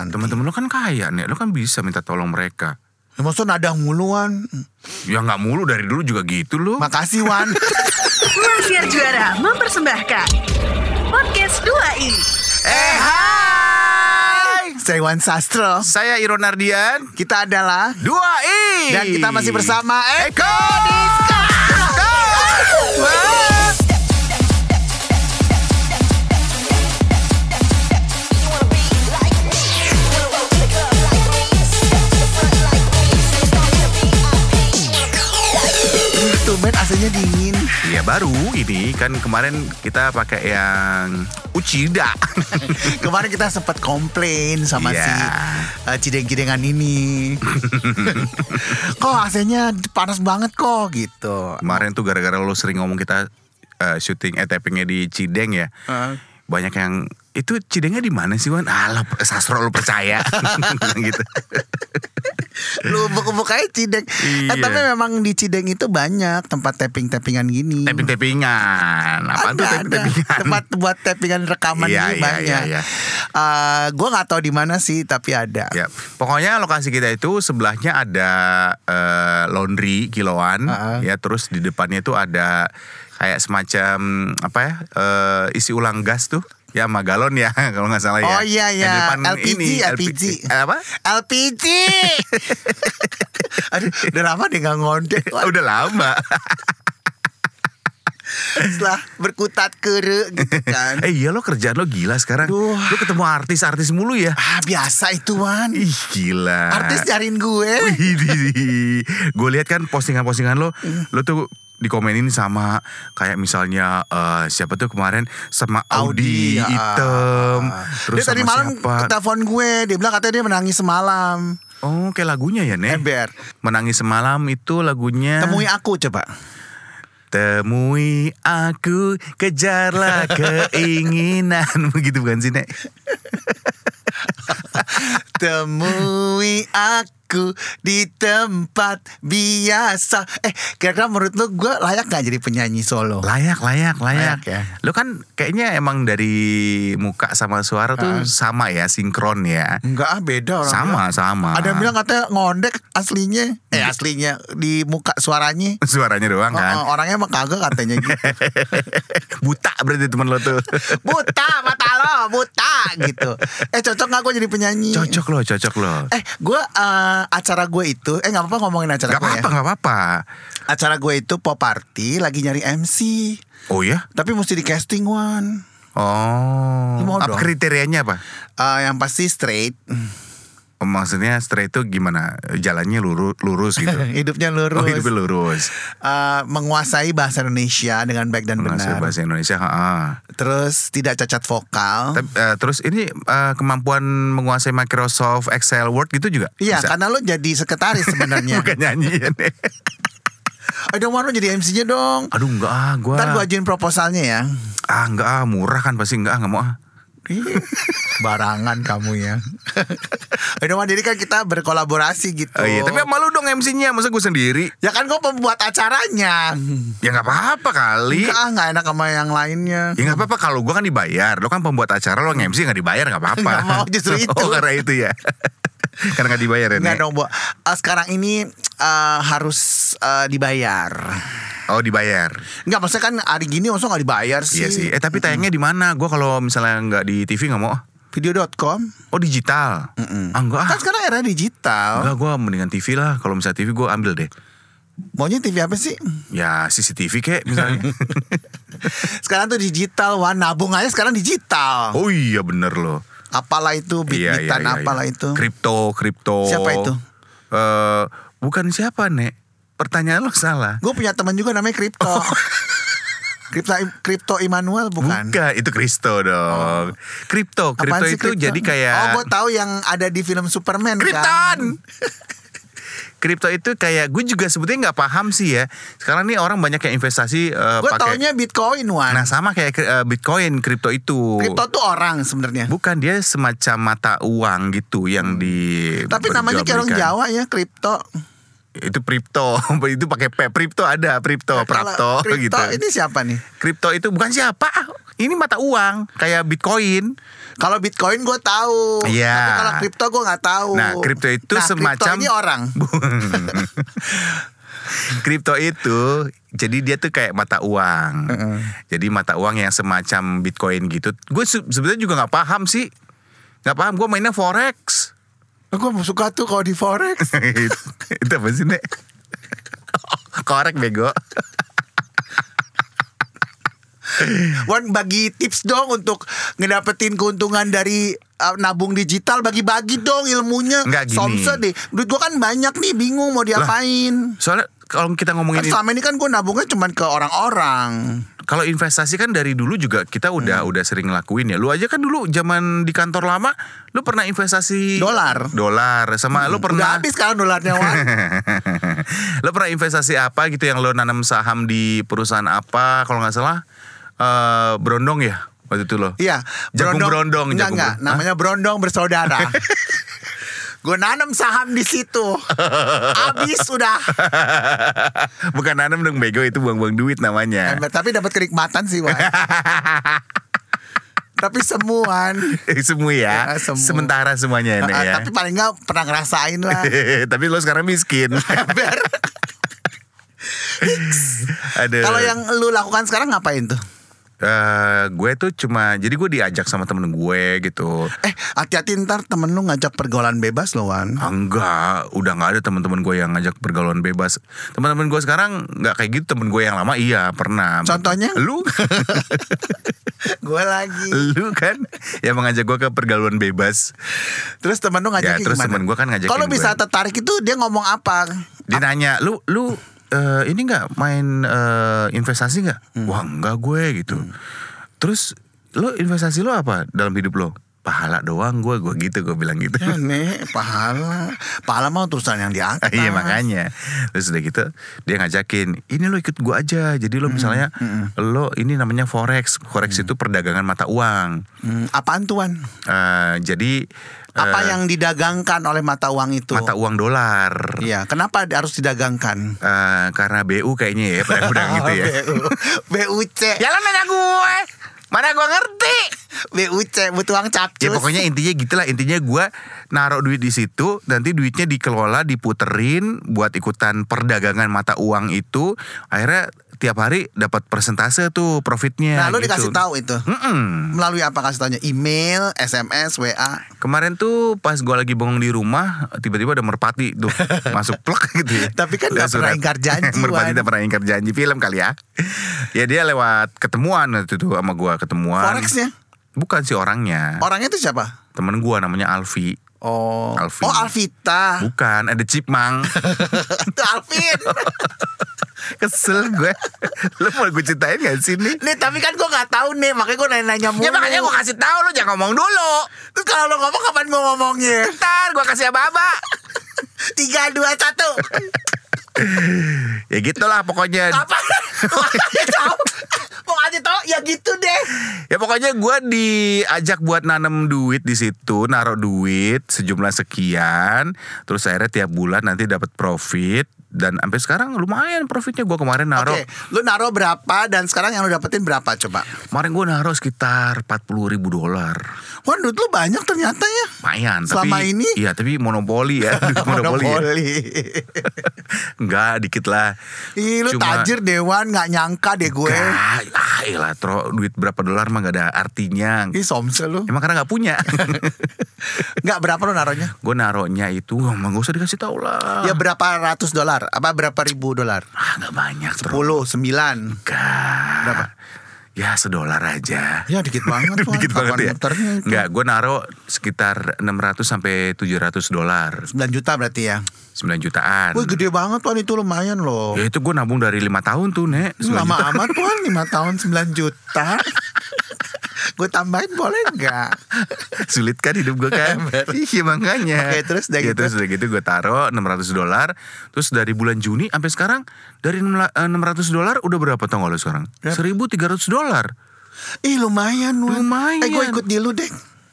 nanti. Teman-teman lu kan kaya nih, lu kan bisa minta tolong mereka. Ya, maksudnya nada muluan. Ya nggak mulu dari dulu juga gitu lu. Makasih Wan. Siar Juara mempersembahkan Podcast 2i Eh hai, Saya Wan Sastro. saya Iron Ardian. Kita adalah Dua i. dan kita masih bersama Eko Eko. Diska. Tumben AC-nya dingin. Ya baru ini kan kemarin kita pakai yang Uchida. Kemarin kita sempat komplain sama Iya. si uh, cideng-cidengan ini. kok AC-nya panas banget kok gitu. kemarin tuh gara-gara lo sering ngomong kita eh, syuting eh tappingnya di Cideng ya. Heeh. Banyak yang itu Cidengnya di mana sih Wan? Alah sastro lu percaya gitu. Lu buka-bukanya Cideng. Eh, Iya. tapi memang di Cideng itu banyak tempat tapping-tappingan gini. Tapping-tappingan. Apa tuh ada, ada. tapping-tappingan? Tempat buat tappingan rekaman Iya, iya, banyak. iya, iya. Eh, gua nggak tahu di mana sih, tapi ada. Ya, pokoknya lokasi kita itu sebelahnya ada eh, laundry kiloan, Heeh. ya terus di depannya itu ada kayak semacam apa ya eh, isi ulang gas tuh, ya sama galon ya kalau nggak salah ya. Oh iya Yang iya, depan LPG, ini, LPG. Eh, apa? LPG. Aduh, udah lama deh nggak ngondek. Udah lama. Setelah berkutat kere gitu kan. eh iya lo kerjaan lo gila sekarang. Duh. Lo ketemu artis-artis mulu ya. Ah biasa itu Wan. Ih gila. Artis nyariin gue. gue lihat kan postingan-postingan lo, Hmm. lo tuh dikomenin sama kayak misalnya eh, siapa tuh kemarin sama Audi, ya. hitam, terus Dia tadi malam telepon gue, dia bilang katanya dia menangis semalam. Oh kayak lagunya ya Nek? Ember. Menangis semalam itu lagunya Temui aku coba. Temui aku, kejarlah keinginan Begitu bukan sih Nek? Temui aku di tempat biasa. Eh, kira-kira menurut lu gue layak gak jadi penyanyi solo? Layak, layak, layak. Layak ya. Lo kan kayaknya emang dari muka sama suara tuh Ah. sama ya, sinkron ya. Enggak ah beda orang Sama, bilang. sama. Ada yang bilang katanya ngondek aslinya. Eh aslinya di muka suaranya. Suaranya doang kan. oh, orangnya emang kagak katanya gitu. Buta berarti temen lo tuh. buta mata lo, buta gitu. Eh cocok gak gue jadi penyanyi? cocok lo, cocok lo. Eh gue eh, acara gue itu Eh gak apa-apa ngomongin acara Gak gue apa-apa, ya gak apa-apa. Acara gue itu pop party Lagi nyari MC Oh ya? Tapi mesti di casting one Oh. Apa kriterianya apa? Eh, Yang pasti straight Maksudnya straight itu gimana? Jalannya lurus, lurus gitu. Hidupnya lurus Oh, hidupnya lurus. Eh, Menguasai bahasa Indonesia Dengan baik dan Menguasai benar bahasa Indonesia, ha Terus tidak cacat vokal Tapi, eh, terus ini eh, kemampuan menguasai Microsoft Excel Word gitu juga? Iya Bisa? karena lo jadi sekretaris sebenarnya Bukan nyanyi ya, Nek. Aduh mau lo jadi MC-nya dong Aduh enggak ah, gua. Ntar gue ajuin proposalnya ya Ah enggak ah, murah kan pasti enggak, enggak mau ah. Ih, Barangan kamu ya Wan, jadi kan kita berkolaborasi gitu Oh iya, tapi malu dong MC-nya, masa gue sendiri? Ya kan gue pembuat acaranya Ya nggak apa-apa kali. Enggak ah nggak enak sama yang lainnya Ya nggak apa-apa kalau gue kan dibayar. Lo kan pembuat acara lo nge-MC nggak dibayar nggak apa-apa. Mau, justru itu. Oh karena itu ya. karena nggak dibayar ya. Enggak Nek? dong Bu Eh, Sekarang ini eh, harus eh, dibayar Oh dibayar. Enggak maksudnya kan hari gini maksudnya nggak dibayar sih Iya sih. Eh tapi tayangnya di mana? Gue kalau misalnya nggak di TV nggak mau. Video.com Oh digital. Mm-mm. Ah enggak. Kan sekarang era digital Enggak gue mendingan TV lah. Kalau misalnya TV gue ambil deh. Maunya TV apa sih? Ya CCTV kayak misalnya. Sekarang tuh digital Wah nabung aja sekarang digital oh iya bener loh. Apalah itu Iya, iya, Bit-bitan iya, apalah iya. itu Kripto, kripto. Siapa itu? Eh, bukan siapa nek. Pertanyaan lo salah. Gue punya teman juga namanya Kripto Kripto Kripto Immanuel bukan? Bukan, itu kripto dong. Kripto, kripto Apaan sih itu kripto? jadi kayak Oh gue tahu yang ada di film Superman Krypton. kan Kripto itu kayak gue juga sebetulnya nggak paham sih ya. Sekarang nih orang banyak yang investasi eh, Gue pakai. taunya Bitcoin Wan Nah sama kayak eh, Bitcoin, kripto itu. Kripto tuh orang sebenarnya Bukan dia semacam mata uang gitu yang di. Tapi namanya kayak orang. Jawa ya kripto Itu kripto, itu pakai P. Kripto ada, kripto, prapto kripto gitu. ini siapa nih? Kripto itu bukan siapa, ini mata uang kayak Bitcoin. Kalau Bitcoin gue tahu. Iya. Tapi kalau kripto gue nggak tahu. Nah, kripto itu Nah, kripto semacam ini orang. Kripto itu jadi dia tuh kayak mata uang. Jadi mata uang yang semacam Bitcoin gitu. Gue se- sebenarnya juga nggak paham sih. Nggak paham. Gue mainnya forex. Gue suka tuh kalau di forex. itu, itu apa sih nek? Korek bego. Wan bagi tips dong untuk ngedapetin keuntungan dari uh, nabung digital bagi-bagi dong ilmunya. Nggak gini. Somse deh. Duit gue kan banyak nih bingung mau diapain. Soalnya kalau kita Kan ngomongin selama ini kan gue nabungnya cuma ke orang-orang. kalau investasi kan dari dulu juga kita udah Hmm. udah sering ngelakuin ya. Lu aja kan dulu zaman di kantor lama, lu pernah investasi Dolar. Dolar sama lu Udah pernah habis kan dolarnya Wan. lo pernah investasi apa gitu yang lo nanam saham di perusahaan apa kalau nggak salah eh berondong ya waktu itu lo Iya, Jagung Enggak, jagung enggak, ber- namanya berondong bersaudara. gue nanam saham di situ. Habis sudah. bukan nanam dong bego itu buang-buang duit namanya Eh, Tapi dapat kenikmatan sih, Wan. Tapi semuan. semua ya Ya, sementara semuanya Ah, ya Tapi paling enggak pernah ngerasain lah. tapi lo sekarang miskin. Kalau yang lu lakukan sekarang ngapain tuh? Eh, gue tuh cuma jadi gue diajak sama temen gue gitu Eh, hati-hati ntar temen lu ngajak pergaulan bebas loh, Wan. Ah, Enggak, udah nggak ada teman-teman gue yang ngajak pergaulan bebas. Teman-teman gue sekarang nggak kayak gitu. Temen gue yang lama iya pernah. Contohnya? Lu, gue lagi. lu kan yang mengajak gue ke pergaulan bebas. Terus temen lu ngajakin Ya, terus gimana? temen gua kan ngajakin Kalau bisa gue. tertarik itu dia ngomong apa? Dia nanya, lu, lu eh, ini nggak main eh, investasi nggak? Wah enggak gue gitu. Terus lu investasi lu apa dalam hidup lo? Pahala doang gue, gue gitu gue bilang gitu. Ya nih, pahala. Pahala mau terusan yang di atas. Iya makanya Terus udah gitu Dia ngajakin Ini lo ikut gua aja Jadi lo misalnya Lo ini namanya forex Forex itu perdagangan mata uang Hmm, apaan tuan? Eh, Jadi Apa eh, yang didagangkan oleh mata uang itu? Mata uang dolar Iya, kenapa harus didagangkan? Eh, Karena BU kayaknya ya Pedang-pedang gitu ya BU, BUC. Ya lo nanya gue Mana gue ngerti? BUC, butuh uang capcus. Ya pokoknya intinya gitulah. Intinya gue naruh duit di situ Nanti duitnya dikelola Diputerin Buat ikutan perdagangan mata uang itu. Akhirnya tiap hari dapat persentase tuh profitnya Nah, lu gitu. dikasih tahu itu. Mm-mm. Melalui apa kasih taunya? Email, SMS, WA. Kemarin tuh pas gue lagi bengong di rumah Tiba-tiba ada merpati tuh Masuk plek gitu ya Tapi kan Ada nggak pernah ingkar janji, Merpati tak pernah ingkar janji Film kali ya Ya dia lewat ketemuan itu sama gue Ketemuan Forexnya? Bukan sih orangnya Orangnya itu siapa? Temen gue namanya Alfi Oh, Alvin. oh Alvita. Bukan ada Cipmang itu Alvin. Kesel gue Lu mau gue ceritain gak sih nih nih tapi kan gue nggak tahu nih, makanya gue nanya-nanya mulu. Ya makanya gue kasih tahu lu jangan ngomong dulu Terus kalau lo ngomong kapan gue ngomongnya? Ntar gue kasih aba-aba Tiga, dua, satu. Ya gitulah pokoknya Apa? Kasih tahu? Ya gitu deh. Ya pokoknya gue diajak buat nanam duit di situ, naruh duit sejumlah sekian, terus akhirnya tiap bulan nanti dapat profit dan sampai sekarang lumayan profitnya gue kemarin naruh. Oke, lu naruh berapa dan sekarang yang lu dapetin berapa coba? Kemarin gue naruh sekitar 40 ribu dolar. Wah, duit lu banyak ternyata ya. Lumayan. Selama tapi, ini? Iya tapi monopoli ya. duit monopoli. ya. Monopoli. Enggak dikit lah. Ih, lu Cuma- tajir Dewan nggak nyangka deh gue. Enggak, ah elah tro, duit berapa dolar mah gak ada artinya. Ih, somse lu. Emang karena gak punya. Nggak berapa lu naruhnya? gue naruhnya itu, emang gak usah dikasih tau lah. Ya berapa ratus dolar? Apa berapa ribu dolar? Ah gak banyak. Sepuluh, sembilan. Enggak. Berapa? Ya sedolar aja. Ya dikit banget. Dikit banget ya. Enggak, gue naruh sekitar 600 sampai 700 dolar. 9 juta berarti ya. 9 jutaan. Wih gede banget Wan itu lumayan loh. Ya itu gue nabung dari lima tahun tuh, Nek. 9 Lama juta. amat Wan 5 tahun 9 juta. gue tambahin boleh nggak? Sulit kan hidup gue kan Iya makanya Oke, terus udah Ya, gitu? Terus udah gitu gue taruh 600 dolar Terus dari bulan Juni sampai sekarang Dari 600 dolar udah berapa tau gak lo sekarang? 1300 dolar Ih lumayan Wan. Lumayan. Eh gue ikut di lu deh.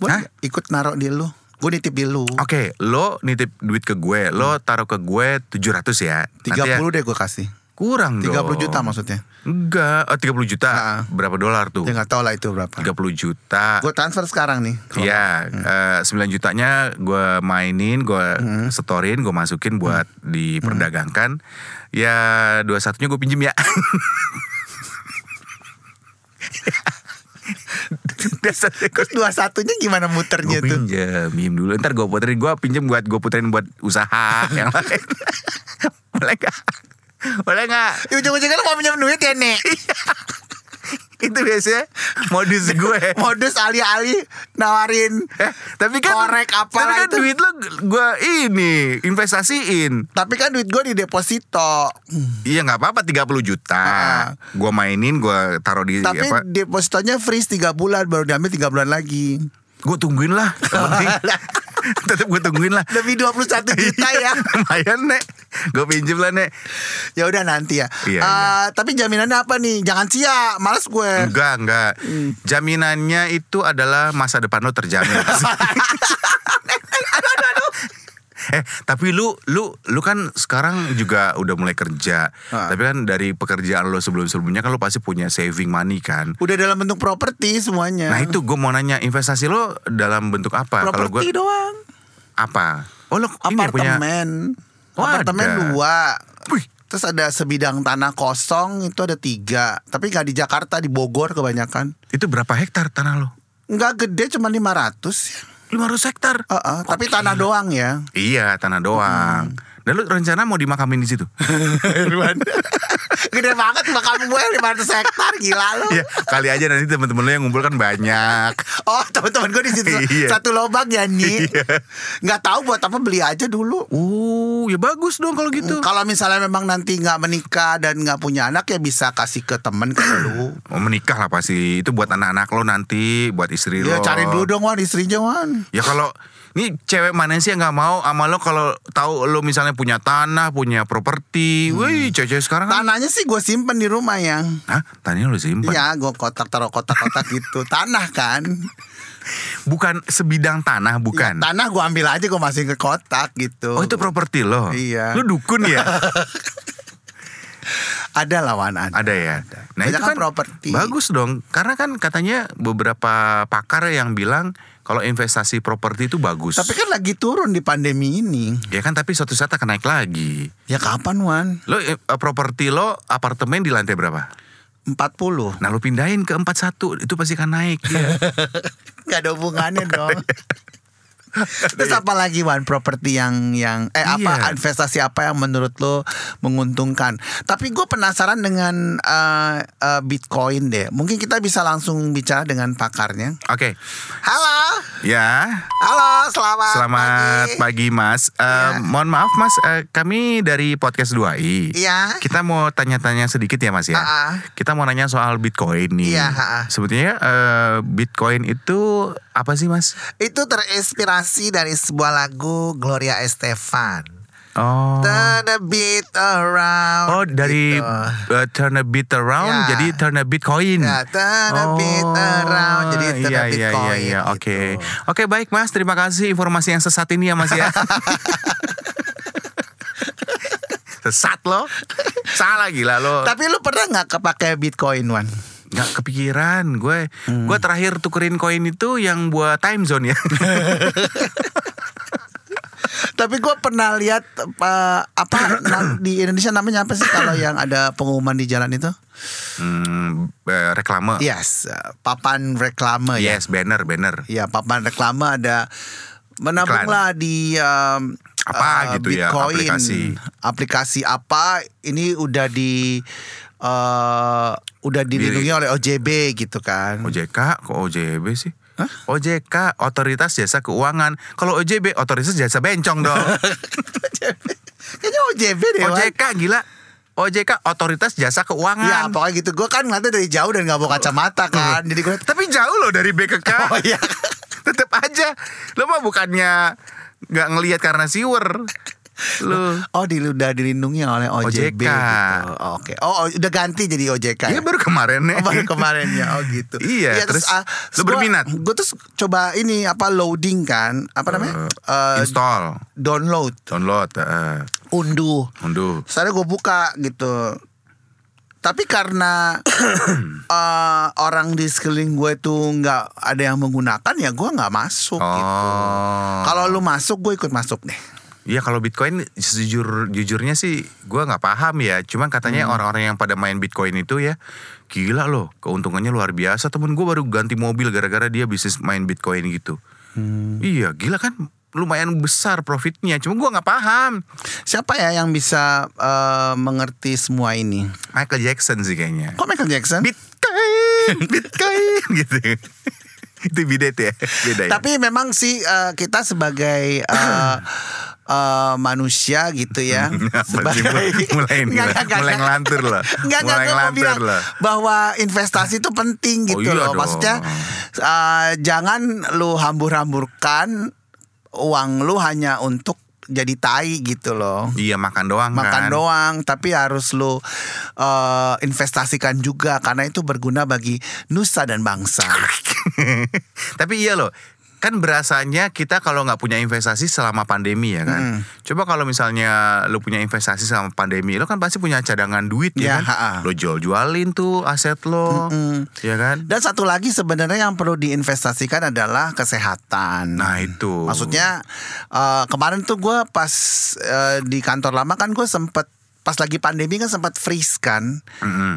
Boleh? Ikut naruh di lu. Gue nitip di lu. Oke, lo nitip duit ke gue, lo taruh ke gue 700 ya. 30 Nanti ya, deh gue kasih. Kurang 30 dong. juta maksudnya. Enggak, oh, 30 juta. Ah. Berapa dolar tuh? Ya tahu lah itu berapa. 30 juta. Gue transfer sekarang nih. Iya, eh, 9 jutanya gue mainin, gue Hmm. setorin, gue masukin buat diperdagangkan. Ya dua satunya gue pinjem ya. Dasarnya gue Terus dua satunya gimana muternya gue tuh? pinjem, pinjem dulu. Ntar gue puterin, gue pinjem buat gue puterin buat usaha yang lain. Boleh gak? Boleh gak? Ya, Ujung-ujungnya lu mau pinjam duit ya nek Itu biasanya modus gue. Modus alih-alih nawarin Eh, tapi kan Korek apa tapi kan itu. duit lo gue ini investasiin. Tapi kan duit gue di deposito Iya nggak apa-apa 30 juta. Ah. Gue mainin, gue taruh di Tapi apa? depositonya freeze 3 bulan Baru diambil 3 bulan lagi Gue tungguin lah. Tetap gue tungguin lah. Demi 21 juta ya Lumayan nek. Gue pinjem lah nek. Ya udah nanti ya. Iya, Eh, iya. Tapi jaminannya apa nih? Jangan sia, males gue. Enggak enggak. Hmm. Jaminannya itu adalah masa depan lo terjamin. Eh tapi lu lu lu kan sekarang juga udah mulai kerja. Ah. Tapi kan dari pekerjaan lo sebelum sebelumnya kan lo pasti punya saving money kan. Udah dalam bentuk properti semuanya. Nah itu gue mau nanya investasi lo dalam bentuk apa? Kalau properti gue doang. apa? Oh lo ini punya Apartemen. Oh, Apartemen ada. dua. Wih. Terus ada sebidang tanah kosong itu ada tiga. Tapi nggak di Jakarta, di Bogor kebanyakan. itu berapa hektar tanah lo? Nggak gede, cuma 500 ya. 500 hektar. Heeh, tapi tanah doang ya. Iya tanah doang. Dan lu rencana mau dimakamin di situ? Gede banget makam gue 500 hektar gila lu. Iya, kali aja nanti teman-teman lu yang ngumpul kan banyak. Oh teman-teman gue di situ Iya. satu lobang ya nih. Nggak tahu buat apa beli aja dulu. Oh, ya bagus dong kalau gitu. Kalau misalnya memang nanti nggak menikah dan nggak punya anak ya bisa kasih ke temen ke lu. Mau menikah lah pasti. Itu buat anak-anak lo nanti, buat istri Ya lo. cari dulu dong Wan istrinya Wan. Ya kalau ini cewek mana sih yang nggak mau sama lo kalau tahu lo misalnya punya tanah, punya properti. Wih, cewek sekarang kan. Tanahnya sih gue simpen di rumah ya. Hah? Tanahnya lo simpan? Iya gue kotak taruh kotak-kotak gitu. Tanah kan. Bukan sebidang tanah, bukan. Ya, tanah gue ambil aja gue masukin ke kotak gitu. Oh itu properti lo? Iya. Lo dukun ya? Ada lawan ada. Ada ya. Nah Banyak itu kan kan properti. bagus dong. Karena kan katanya beberapa pakar yang bilang kalau investasi properti itu bagus. Tapi kan lagi turun di pandemi ini. ya kan tapi suatu saat akan naik lagi. Ya kapan Wan? Lo eh, properti lo apartemen di lantai berapa? 40 Nah lo pindahin ke 41 itu pasti akan naik. dia. Gak ada hubungannya dong. Terus apa lagi Wan properti yang yang eh apa Iya. investasi apa yang menurut lo menguntungkan? Tapi gue penasaran dengan eh, eh, Bitcoin deh. Mungkin kita bisa langsung bicara dengan pakarnya. Oke. Halo, Ya. halo, selamat, Selamat pagi. pagi, Mas. Eh, Iya. Mohon maaf Mas, eh, kami dari podcast 2i. Iya. Kita mau tanya-tanya sedikit ya Mas ya. Ah. Kita mau nanya soal Bitcoin nih. Iya. Sebetulnya eh, Bitcoin itu apa sih Mas? Itu terinspirasi dari sebuah lagu Gloria Estefan. Oh. Turn a bit around. Oh dari gitu. eh, turn a bit around Ya. jadi turn a bitcoin. Ya, turn a bit around, jadi turn a iya, iya, bitcoin, Iya, iya. Oke, oke baik mas. Terima kasih informasi yang sesat ini ya mas ya. sesat lo, salah gila lo. Tapi lu pernah nggak kepake Bitcoin Wan? Nggak kepikiran gue. Hmm. Gue terakhir tukerin koin itu yang buat time zone ya. Tapi gue pernah lihat eh, apa di Indonesia namanya apa sih kalau yang ada pengumuman di jalan itu? hmm, eh, reklame. Yes, papan reklame ya. Yes, banner, banner. Ya, papan reklame ada menabunglah di um, Apa eh, gitu ya, Bitcoin. aplikasi. Aplikasi apa? Ini udah di eh, udah dilindungi oleh OJB gitu kan. OJK kok OJB sih? OJK Otoritas Jasa Keuangan. Kalau OJB Otoritas Jasa Bencong dong. Kayaknya OJB deh. OJK gila. OJK Otoritas Jasa Ya Keuangan. pokoknya gitu Gue kan ngeliatnya dari jauh dan gak bawa kacamata kan Jadi gue Tapi jauh loh dari B ke K. Oh iya Tetep aja. Lo mah bukannya nggak ngelihat karena siwer. Lo. Oh di, udah dilindungi oleh OJB OJK. gitu Oke Oh oh, udah ganti jadi OJK Iya ya? baru kemarin nih. Oh, baru kemarin ya Oh gitu Iya, terus lu gua- berminat? Gue terus coba ini Apa loading kan Apa namanya Eh, Install, Download download, eh, Unduh unduh. Soalnya gue buka gitu Tapi karena eh, orang di sekeliling gue tuh nggak ada yang menggunakan ya gue nggak masuk gitu. Oh. Kalau lu masuk gue ikut masuk deh. Iya kalau Bitcoin jujur jujurnya sih gue nggak paham ya. Cuman katanya Hmm. orang-orang yang pada main Bitcoin itu ya gila loh keuntungannya luar biasa. Temen gue baru ganti mobil gara-gara dia bisnis main Bitcoin gitu. Hmm. Iya gila kan lumayan besar profitnya. Cuma gue nggak paham. Siapa ya yang bisa eh, mengerti semua ini? Michael Jackson sih kayaknya. Kok Michael Jackson? Bitcoin, Bitcoin gitu. itu bidet ya, beda ya. Tapi memang sih eh, kita sebagai eh, eh, manusia gitu ya, sih, mulai mulai ini lah, mulai ngelantur lah. Nggak, mulai ngelantur lah. bahwa investasi itu penting Oh, gitu iya loh. dong. Maksudnya eh, jangan lu hambur-hamburkan uang lu hanya untuk jadi tai gitu loh. Iya makan doang Makan kan. doang, tapi harus lu eh, investasikan juga karena itu berguna bagi nusa dan bangsa. Tapi iya loh, kan berasanya kita kalau nggak punya investasi selama pandemi ya kan. Coba kalau misalnya lo punya investasi selama pandemi, lo kan pasti punya cadangan duit Ya, ya, kan. Lo jual-jualin tuh aset lo, ya kan. Dan satu lagi sebenarnya yang perlu diinvestasikan adalah kesehatan. Nah itu. Maksudnya eh, kemarin tuh gue pas eh, di kantor lama kan gue sempet pas lagi pandemi kan sempat freeze kan.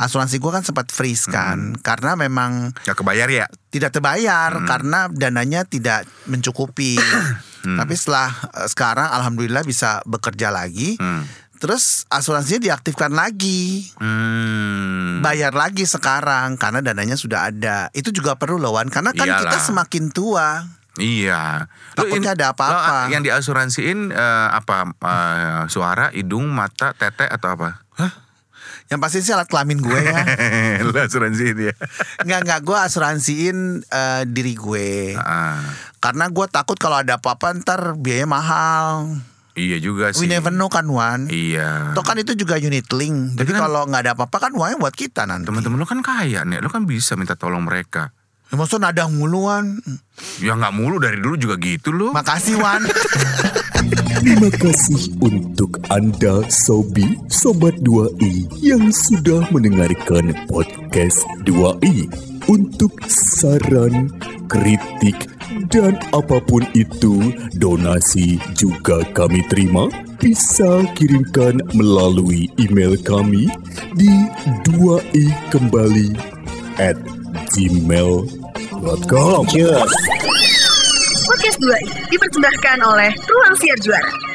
Asuransi gue kan sempat freeze kan karena memang nggak kebayar ya? tidak terbayar karena dananya tidak mencukupi. Tapi setelah eh, sekarang alhamdulillah bisa bekerja lagi. Hmm. Terus asuransinya diaktifkan lagi. Hmm. Bayar lagi sekarang karena dananya sudah ada. Itu juga perlu loh Wan karena kan kita Iyalah. semakin tua. Iya. Takutnya ada apa-apa. lo yang diasuransiin eh, apa? Eh, suara, hidung, mata, tete atau apa? Yang pasti sih alat kelamin gue ya. Lo asuransiin ya. Nggak nggak gue asuransiin eh, diri gue. Ah, Karena gue takut kalau ada apa-apa ntar biaya mahal. iya juga We sih. never know kan Wan. Iya. Toh kan itu juga unit link. Jadi Tapi kan- kalau nggak ada apa-apa kan uangnya buat kita nanti. Teman-teman lo kan kaya nih, lo kan bisa minta tolong mereka. Ya, maksudnya nadang muluan. Ya nggak mulu dari dulu juga gitu lo. Makasih Wan. Terima kasih untuk Anda Sobi Sobat 2i yang sudah mendengarkan podcast 2i. Untuk saran, kritik, dan apa pun itu, donasi juga kami terima. Bisa kirimkan melalui email kami di 2i kembali at gmail.com. Podcast 2i dipersembahkan oleh Ruang Siar Juara.